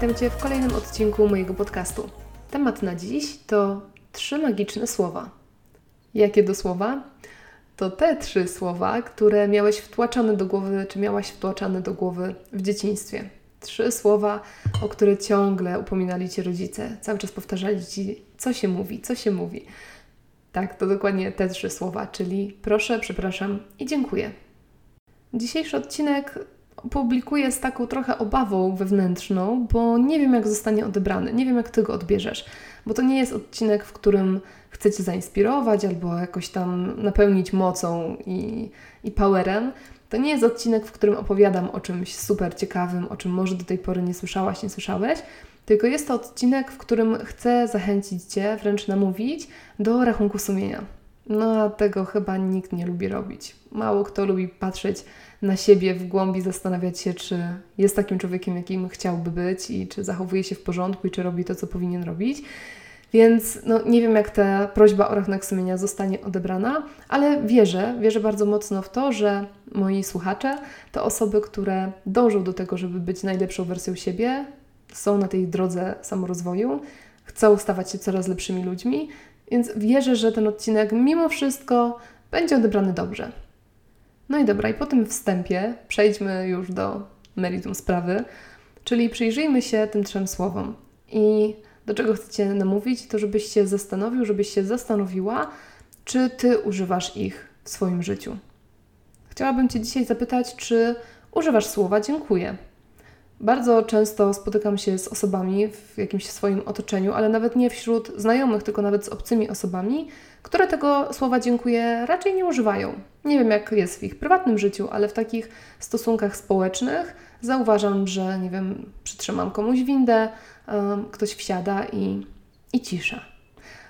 Witam Cię w kolejnym odcinku mojego podcastu. Temat na dziś to trzy magiczne słowa. Jakie do słowa? To te trzy słowa, które miałeś wtłaczane do głowy, czy miałaś wtłaczane do głowy w dzieciństwie. Trzy słowa, o które ciągle upominali Cię rodzice. Cały czas powtarzali Ci, co się mówi, co się mówi. Tak, to dokładnie te trzy słowa, czyli proszę, przepraszam i dziękuję. Dzisiejszy odcinek publikuję z taką trochę obawą wewnętrzną, bo nie wiem, jak zostanie odebrany, nie wiem, jak Ty go odbierzesz, bo to nie jest odcinek, w którym chcę Cię zainspirować albo jakoś tam napełnić mocą i, i powerem. To nie jest odcinek, w którym opowiadam o czymś super ciekawym, o czym może do tej pory nie słyszałaś, nie słyszałeś, tylko jest to odcinek, w którym chcę zachęcić Cię, wręcz namówić do rachunku sumienia. No a tego chyba nikt nie lubi robić. Mało kto lubi patrzeć na siebie w głębi, zastanawiać się, czy jest takim człowiekiem, jakim chciałby być i czy zachowuje się w porządku i czy robi to, co powinien robić. Więc no, nie wiem, jak ta prośba o rachunek sumienia zostanie odebrana, ale wierzę, wierzę bardzo mocno w to, że moi słuchacze to osoby, które dążą do tego, żeby być najlepszą wersją siebie, są na tej drodze samorozwoju, chcą stawać się coraz lepszymi ludźmi, więc wierzę, że ten odcinek mimo wszystko będzie odebrany dobrze. No i dobra, i po tym wstępie przejdźmy już do meritum sprawy, czyli przyjrzyjmy się tym trzem słowom. I do czego chcecie namówić, to żebyś się zastanowił, żebyś się zastanowiła, czy ty używasz ich w swoim życiu. Chciałabym Cię dzisiaj zapytać, czy używasz słowa dziękuję. Bardzo często spotykam się z osobami w jakimś swoim otoczeniu, ale nawet nie wśród znajomych, tylko nawet z obcymi osobami, które tego słowa dziękuję raczej nie używają. Nie wiem, jak jest w ich prywatnym życiu, ale w takich stosunkach społecznych zauważam, że nie wiem, przytrzymam komuś windę, ktoś wsiada i, i cisza.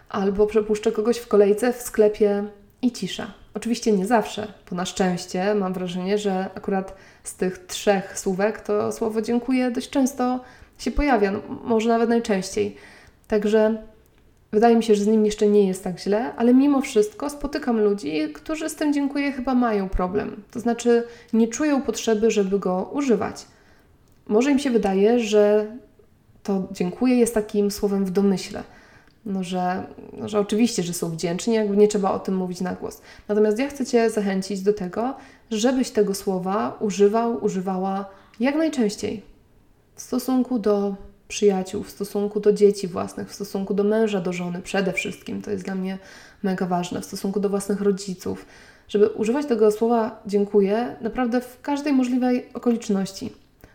Albo przepuszczę kogoś w kolejce w sklepie i cisza. Oczywiście nie zawsze, bo na szczęście mam wrażenie, że akurat z tych trzech słówek to słowo dziękuję dość często się pojawia, no, może nawet najczęściej. Także wydaje mi się, że z nim jeszcze nie jest tak źle, ale mimo wszystko spotykam ludzi, którzy z tym dziękuję chyba mają problem. To znaczy nie czują potrzeby, żeby go używać. Może im się wydaje, że to dziękuję jest takim słowem w domyśle no, że, że oczywiście, że są wdzięczni, jakby nie trzeba o tym mówić na głos. Natomiast ja chcę Cię zachęcić do tego, żebyś tego słowa używał, używała jak najczęściej w stosunku do przyjaciół, w stosunku do dzieci własnych, w stosunku do męża, do żony przede wszystkim. To jest dla mnie mega ważne, w stosunku do własnych rodziców, żeby używać tego słowa dziękuję naprawdę w każdej możliwej okoliczności.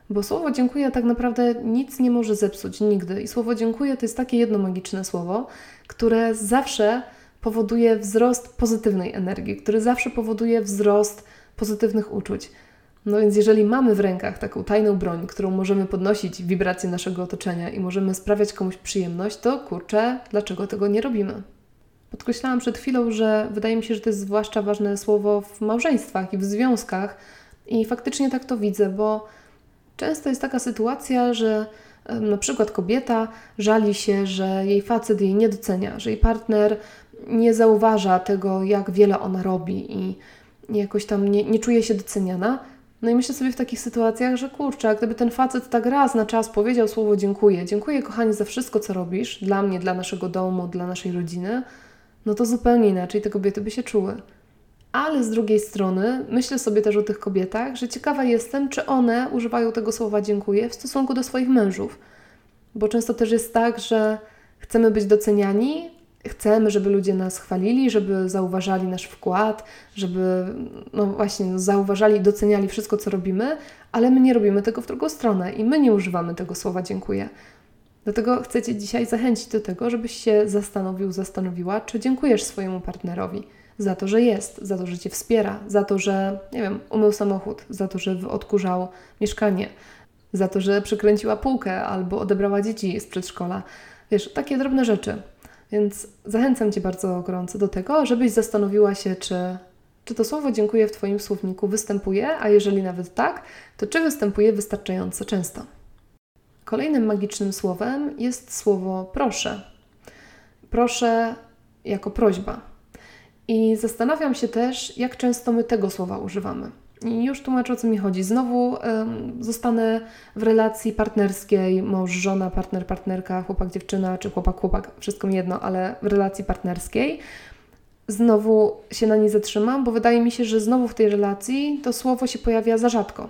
Bo słowo dziękuję tak naprawdę nic nie może zepsuć nigdy. I słowo dziękuję to jest takie jedno magiczne słowo, które zawsze powoduje wzrost pozytywnej energii, który zawsze powoduje wzrost pozytywnych uczuć. No więc jeżeli mamy w rękach taką tajną broń, którą możemy podnosić wibracje naszego otoczenia i możemy sprawiać komuś przyjemność, to kurczę, dlaczego tego nie robimy? Podkreślałam przed chwilą, że wydaje mi się, że to jest zwłaszcza ważne słowo w małżeństwach i w związkach. I faktycznie tak to widzę, bo Często jest taka sytuacja, że na przykład kobieta żali się, że jej facet jej nie docenia, że jej partner nie zauważa tego, jak wiele ona robi i jakoś tam nie, nie czuje się doceniana. No i myślę sobie w takich sytuacjach, że kurczę, gdyby ten facet tak raz na czas powiedział słowo dziękuję, dziękuję kochanie za wszystko, co robisz dla mnie, dla naszego domu, dla naszej rodziny, no to zupełnie inaczej te kobiety by się czuły. Ale z drugiej strony myślę sobie też o tych kobietach, że ciekawa jestem, czy one używają tego słowa dziękuję w stosunku do swoich mężów. Bo często też jest tak, że chcemy być doceniani, chcemy, żeby ludzie nas chwalili, żeby zauważali nasz wkład, żeby no właśnie zauważali, doceniali wszystko, co robimy, ale my nie robimy tego w drugą stronę i my nie używamy tego słowa dziękuję. Dlatego chcę Cię dzisiaj zachęcić do tego, żebyś się zastanowił, zastanowiła, czy dziękujesz swojemu partnerowi za to, że jest, za to, że Cię wspiera, za to, że, nie wiem, umył samochód, za to, że odkurzał mieszkanie, za to, że przykręciła półkę albo odebrała dzieci z przedszkola. Wiesz, takie drobne rzeczy. Więc zachęcam Cię bardzo gorąco do tego, żebyś zastanowiła się, czy, czy to słowo dziękuję w Twoim słowniku występuje, a jeżeli nawet tak, to czy występuje wystarczająco często. Kolejnym magicznym słowem jest słowo proszę. Proszę jako prośba. I zastanawiam się też, jak często my tego słowa używamy. I już tłumaczę o co mi chodzi. Znowu um, zostanę w relacji partnerskiej, mąż, żona, partner, partnerka, chłopak, dziewczyna, czy chłopak, chłopak, wszystko mi jedno, ale w relacji partnerskiej. Znowu się na niej zatrzymam, bo wydaje mi się, że znowu w tej relacji to słowo się pojawia za rzadko.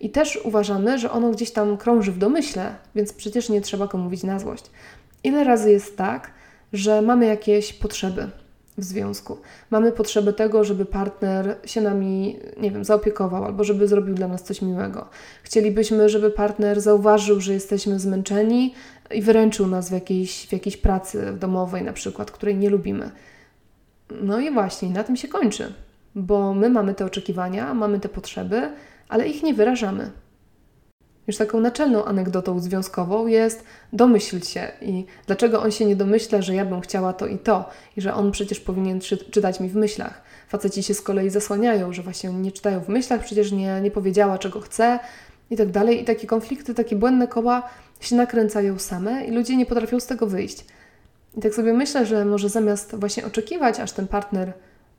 I też uważamy, że ono gdzieś tam krąży w domyśle, więc przecież nie trzeba go mówić na złość. Ile razy jest tak, że mamy jakieś potrzeby w związku. Mamy potrzebę tego, żeby partner się nami, nie wiem, zaopiekował albo żeby zrobił dla nas coś miłego. Chcielibyśmy, żeby partner zauważył, że jesteśmy zmęczeni i wyręczył nas w jakiejś, w jakiejś pracy domowej, na przykład, której nie lubimy. No i właśnie, na tym się kończy, bo my mamy te oczekiwania, mamy te potrzeby, ale ich nie wyrażamy. Już taką naczelną anegdotą związkową jest domyśl się i dlaczego on się nie domyśla, że ja bym chciała to i to i że on przecież powinien czy czytać mi w myślach. Faceci się z kolei zasłaniają, że właśnie nie czytają w myślach, przecież nie, nie powiedziała czego chce i tak dalej. I takie konflikty, takie błędne koła się nakręcają same i ludzie nie potrafią z tego wyjść. I tak sobie myślę, że może zamiast właśnie oczekiwać, aż ten partner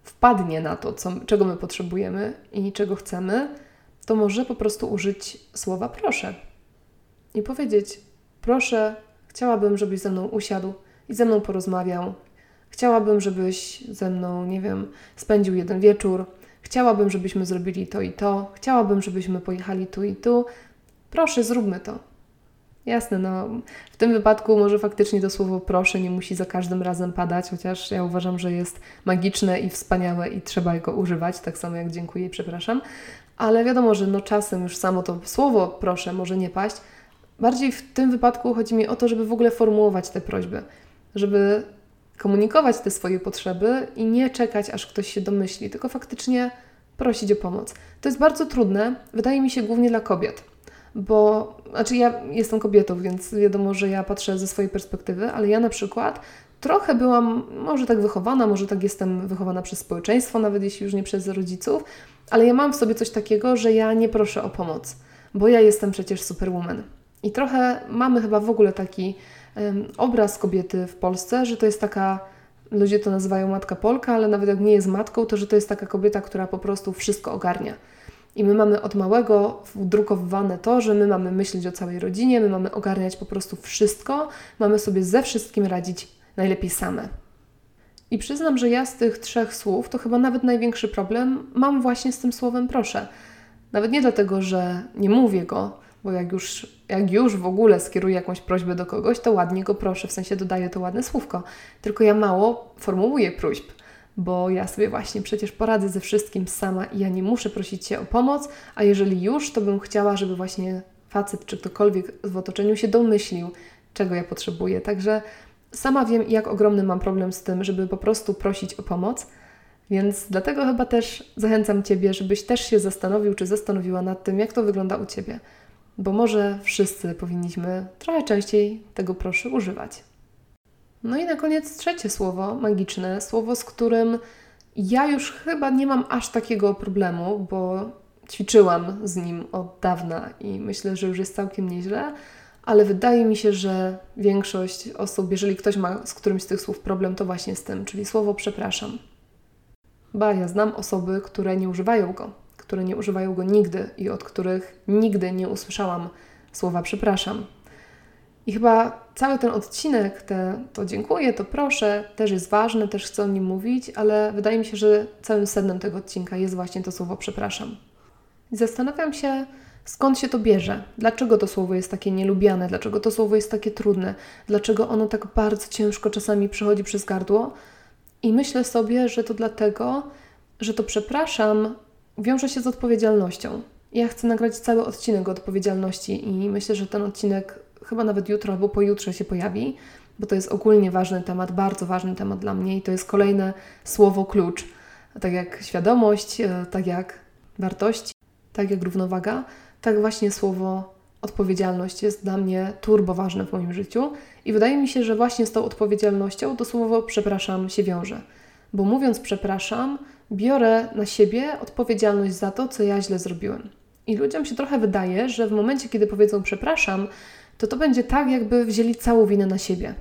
wpadnie na to, co, czego my potrzebujemy i czego chcemy, to może po prostu użyć słowa proszę i powiedzieć: Proszę, chciałabym, żebyś ze mną usiadł i ze mną porozmawiał. Chciałabym, żebyś ze mną, nie wiem, spędził jeden wieczór. Chciałabym, żebyśmy zrobili to i to. Chciałabym, żebyśmy pojechali tu i tu. Proszę, zróbmy to. Jasne, no w tym wypadku może faktycznie to słowo proszę nie musi za każdym razem padać, chociaż ja uważam, że jest magiczne i wspaniałe i trzeba go używać, tak samo jak dziękuję i przepraszam. Ale wiadomo, że no czasem już samo to słowo proszę może nie paść. Bardziej w tym wypadku chodzi mi o to, żeby w ogóle formułować te prośby, żeby komunikować te swoje potrzeby i nie czekać, aż ktoś się domyśli, tylko faktycznie prosić o pomoc. To jest bardzo trudne, wydaje mi się głównie dla kobiet bo znaczy ja jestem kobietą, więc wiadomo, że ja patrzę ze swojej perspektywy, ale ja na przykład trochę byłam, może tak wychowana, może tak jestem wychowana przez społeczeństwo, nawet jeśli już nie przez rodziców, ale ja mam w sobie coś takiego, że ja nie proszę o pomoc, bo ja jestem przecież superwoman. I trochę mamy chyba w ogóle taki um, obraz kobiety w Polsce, że to jest taka, ludzie to nazywają matka Polka, ale nawet jak nie jest matką, to że to jest taka kobieta, która po prostu wszystko ogarnia i my mamy od małego wdrukowywane to, że my mamy myśleć o całej rodzinie, my mamy ogarniać po prostu wszystko, mamy sobie ze wszystkim radzić najlepiej same. I przyznam, że ja z tych trzech słów to chyba nawet największy problem mam właśnie z tym słowem proszę. Nawet nie dlatego, że nie mówię go, bo jak już, jak już w ogóle skieruję jakąś prośbę do kogoś, to ładnie go proszę, w sensie dodaję to ładne słówko. Tylko ja mało formułuję próśb bo ja sobie właśnie przecież poradzę ze wszystkim sama i ja nie muszę prosić Cię o pomoc, a jeżeli już, to bym chciała, żeby właśnie facet czy ktokolwiek w otoczeniu się domyślił, czego ja potrzebuję. Także sama wiem, jak ogromny mam problem z tym, żeby po prostu prosić o pomoc. Więc dlatego chyba też zachęcam Ciebie, żebyś też się zastanowił, czy zastanowiła nad tym, jak to wygląda u Ciebie. Bo może wszyscy powinniśmy trochę częściej tego proszę używać. No i na koniec trzecie słowo magiczne, słowo, z którym ja już chyba nie mam aż takiego problemu, bo ćwiczyłam z nim od dawna i myślę, że już jest całkiem nieźle, ale wydaje mi się, że większość osób, jeżeli ktoś ma z którymś z tych słów problem, to właśnie z tym, czyli słowo przepraszam. Ba, ja znam osoby, które nie używają go, które nie używają go nigdy i od których nigdy nie usłyszałam słowa przepraszam. I chyba cały ten odcinek, te, to dziękuję, to proszę, też jest ważny, też chcę o nim mówić, ale wydaje mi się, że całym sednem tego odcinka jest właśnie to słowo przepraszam. I zastanawiam się, skąd się to bierze, dlaczego to słowo jest takie nielubiane, dlaczego to słowo jest takie trudne, dlaczego ono tak bardzo ciężko czasami przechodzi przez gardło. I myślę sobie, że to dlatego, że to przepraszam wiąże się z odpowiedzialnością. Ja chcę nagrać cały odcinek o odpowiedzialności i myślę, że ten odcinek chyba nawet jutro albo pojutrze się pojawi, bo to jest ogólnie ważny temat, bardzo ważny temat dla mnie i to jest kolejne słowo klucz. Tak jak świadomość, e, tak jak wartości, tak jak równowaga, tak właśnie słowo odpowiedzialność jest dla mnie turbo ważne w moim życiu i wydaje mi się, że właśnie z tą odpowiedzialnością to słowo przepraszam się wiąże. Bo mówiąc przepraszam, biorę na siebie odpowiedzialność za to, co ja źle zrobiłem. I ludziom się trochę wydaje, że w momencie, kiedy powiedzą przepraszam, to to będzie tak, jakby wzięli całą winę na siebie.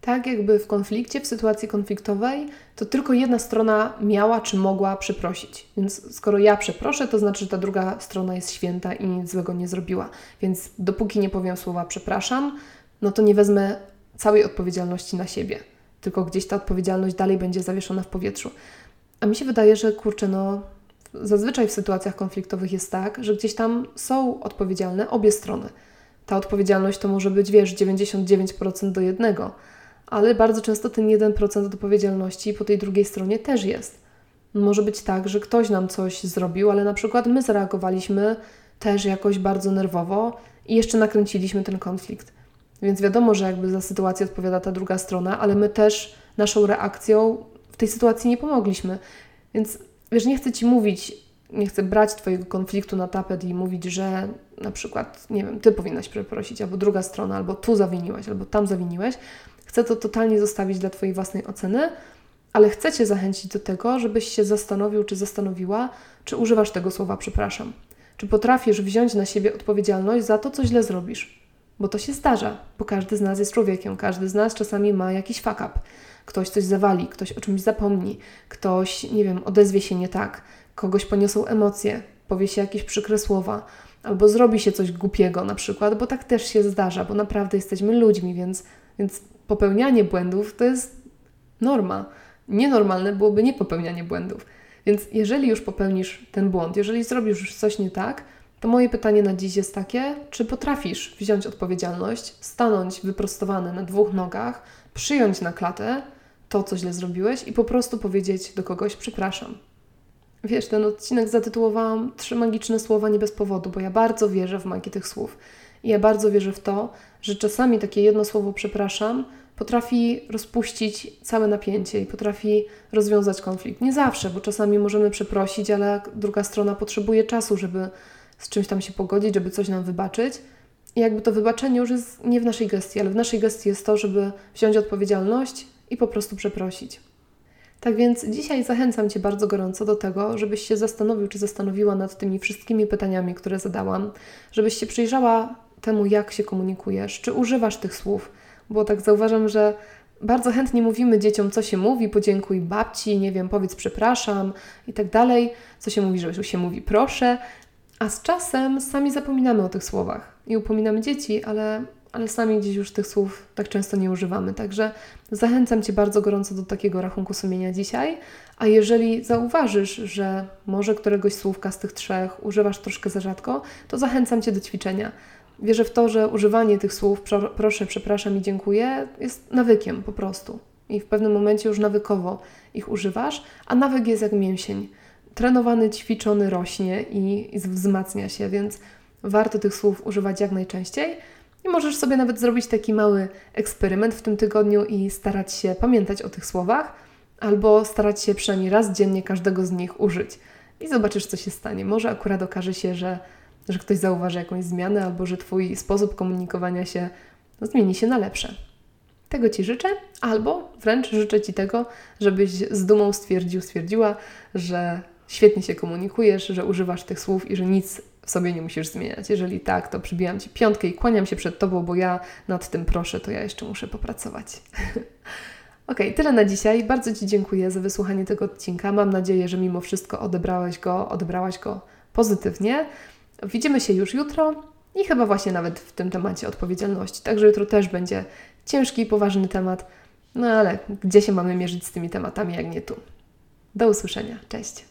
Tak jakby w konflikcie, w sytuacji konfliktowej, to tylko jedna strona miała czy mogła przeprosić. Więc skoro ja przeproszę, to znaczy, że ta druga strona jest święta i nic złego nie zrobiła. Więc dopóki nie powiem słowa przepraszam, no to nie wezmę całej odpowiedzialności na siebie. Tylko gdzieś ta odpowiedzialność dalej będzie zawieszona w powietrzu. A mi się wydaje, że kurczę, no zazwyczaj w sytuacjach konfliktowych jest tak, że gdzieś tam są odpowiedzialne obie strony. Ta odpowiedzialność to może być, wiesz, 99% do jednego, ale bardzo często ten 1% odpowiedzialności po tej drugiej stronie też jest. Może być tak, że ktoś nam coś zrobił, ale na przykład my zareagowaliśmy też jakoś bardzo nerwowo i jeszcze nakręciliśmy ten konflikt. Więc wiadomo, że jakby za sytuację odpowiada ta druga strona, ale my też naszą reakcją w tej sytuacji nie pomogliśmy. Więc wiesz, nie chcę ci mówić, nie chcę brać Twojego konfliktu na tapet i mówić, że na przykład, nie wiem, Ty powinnaś przeprosić, albo druga strona, albo tu zawiniłeś, albo tam zawiniłeś. Chcę to totalnie zostawić dla Twojej własnej oceny, ale chcę Cię zachęcić do tego, żebyś się zastanowił, czy zastanowiła, czy używasz tego słowa przepraszam. Czy potrafisz wziąć na siebie odpowiedzialność za to, co źle zrobisz? Bo to się zdarza, bo każdy z nas jest człowiekiem, każdy z nas czasami ma jakiś fuck up. Ktoś coś zawali, ktoś o czymś zapomni, ktoś, nie wiem, odezwie się nie tak, kogoś poniosą emocje, powie się jakieś przykre słowa, albo zrobi się coś głupiego na przykład, bo tak też się zdarza, bo naprawdę jesteśmy ludźmi, więc, więc popełnianie błędów to jest norma. Nienormalne byłoby nie popełnianie błędów. Więc jeżeli już popełnisz ten błąd, jeżeli zrobisz już coś nie tak, to moje pytanie na dziś jest takie, czy potrafisz wziąć odpowiedzialność, stanąć wyprostowany na dwóch nogach, przyjąć na klatę to, co źle zrobiłeś i po prostu powiedzieć do kogoś przepraszam. Wiesz, ten odcinek zatytułowałam Trzy magiczne słowa nie bez powodu, bo ja bardzo wierzę w magię tych słów. I ja bardzo wierzę w to, że czasami takie jedno słowo przepraszam potrafi rozpuścić całe napięcie i potrafi rozwiązać konflikt. Nie zawsze, bo czasami możemy przeprosić, ale druga strona potrzebuje czasu, żeby z czymś tam się pogodzić, żeby coś nam wybaczyć. I jakby to wybaczenie już jest nie w naszej gestii, ale w naszej gestii jest to, żeby wziąć odpowiedzialność i po prostu przeprosić. Tak więc dzisiaj zachęcam Cię bardzo gorąco do tego, żebyś się zastanowił czy zastanowiła nad tymi wszystkimi pytaniami, które zadałam, żebyś się przyjrzała temu, jak się komunikujesz, czy używasz tych słów, bo tak zauważam, że bardzo chętnie mówimy dzieciom, co się mówi, podziękuj babci, nie wiem, powiedz przepraszam i tak dalej, co się mówi, że się mówi proszę, a z czasem sami zapominamy o tych słowach i upominamy dzieci, ale, ale sami gdzieś już tych słów tak często nie używamy. Także zachęcam Cię bardzo gorąco do takiego rachunku sumienia dzisiaj. A jeżeli zauważysz, że może któregoś słówka z tych trzech używasz troszkę za rzadko, to zachęcam Cię do ćwiczenia. Wierzę w to, że używanie tych słów proszę, przepraszam i dziękuję jest nawykiem po prostu. I w pewnym momencie już nawykowo ich używasz, a nawyk jest jak mięsień trenowany, ćwiczony rośnie i, i wzmacnia się, więc warto tych słów używać jak najczęściej. I możesz sobie nawet zrobić taki mały eksperyment w tym tygodniu i starać się pamiętać o tych słowach, albo starać się przynajmniej raz dziennie każdego z nich użyć. I zobaczysz, co się stanie. Może akurat okaże się, że, że ktoś zauważy jakąś zmianę, albo że Twój sposób komunikowania się no, zmieni się na lepsze. Tego Ci życzę, albo wręcz życzę Ci tego, żebyś z dumą stwierdził, stwierdziła, że świetnie się komunikujesz, że używasz tych słów i że nic w sobie nie musisz zmieniać. Jeżeli tak, to przybijam Ci piątkę i kłaniam się przed Tobą, bo ja nad tym proszę, to ja jeszcze muszę popracować. ok, tyle na dzisiaj. Bardzo Ci dziękuję za wysłuchanie tego odcinka. Mam nadzieję, że mimo wszystko odebrałeś go, odebrałaś go pozytywnie. Widzimy się już jutro i chyba właśnie nawet w tym temacie odpowiedzialności. Także jutro też będzie ciężki i poważny temat. No ale gdzie się mamy mierzyć z tymi tematami, jak nie tu? Do usłyszenia. Cześć.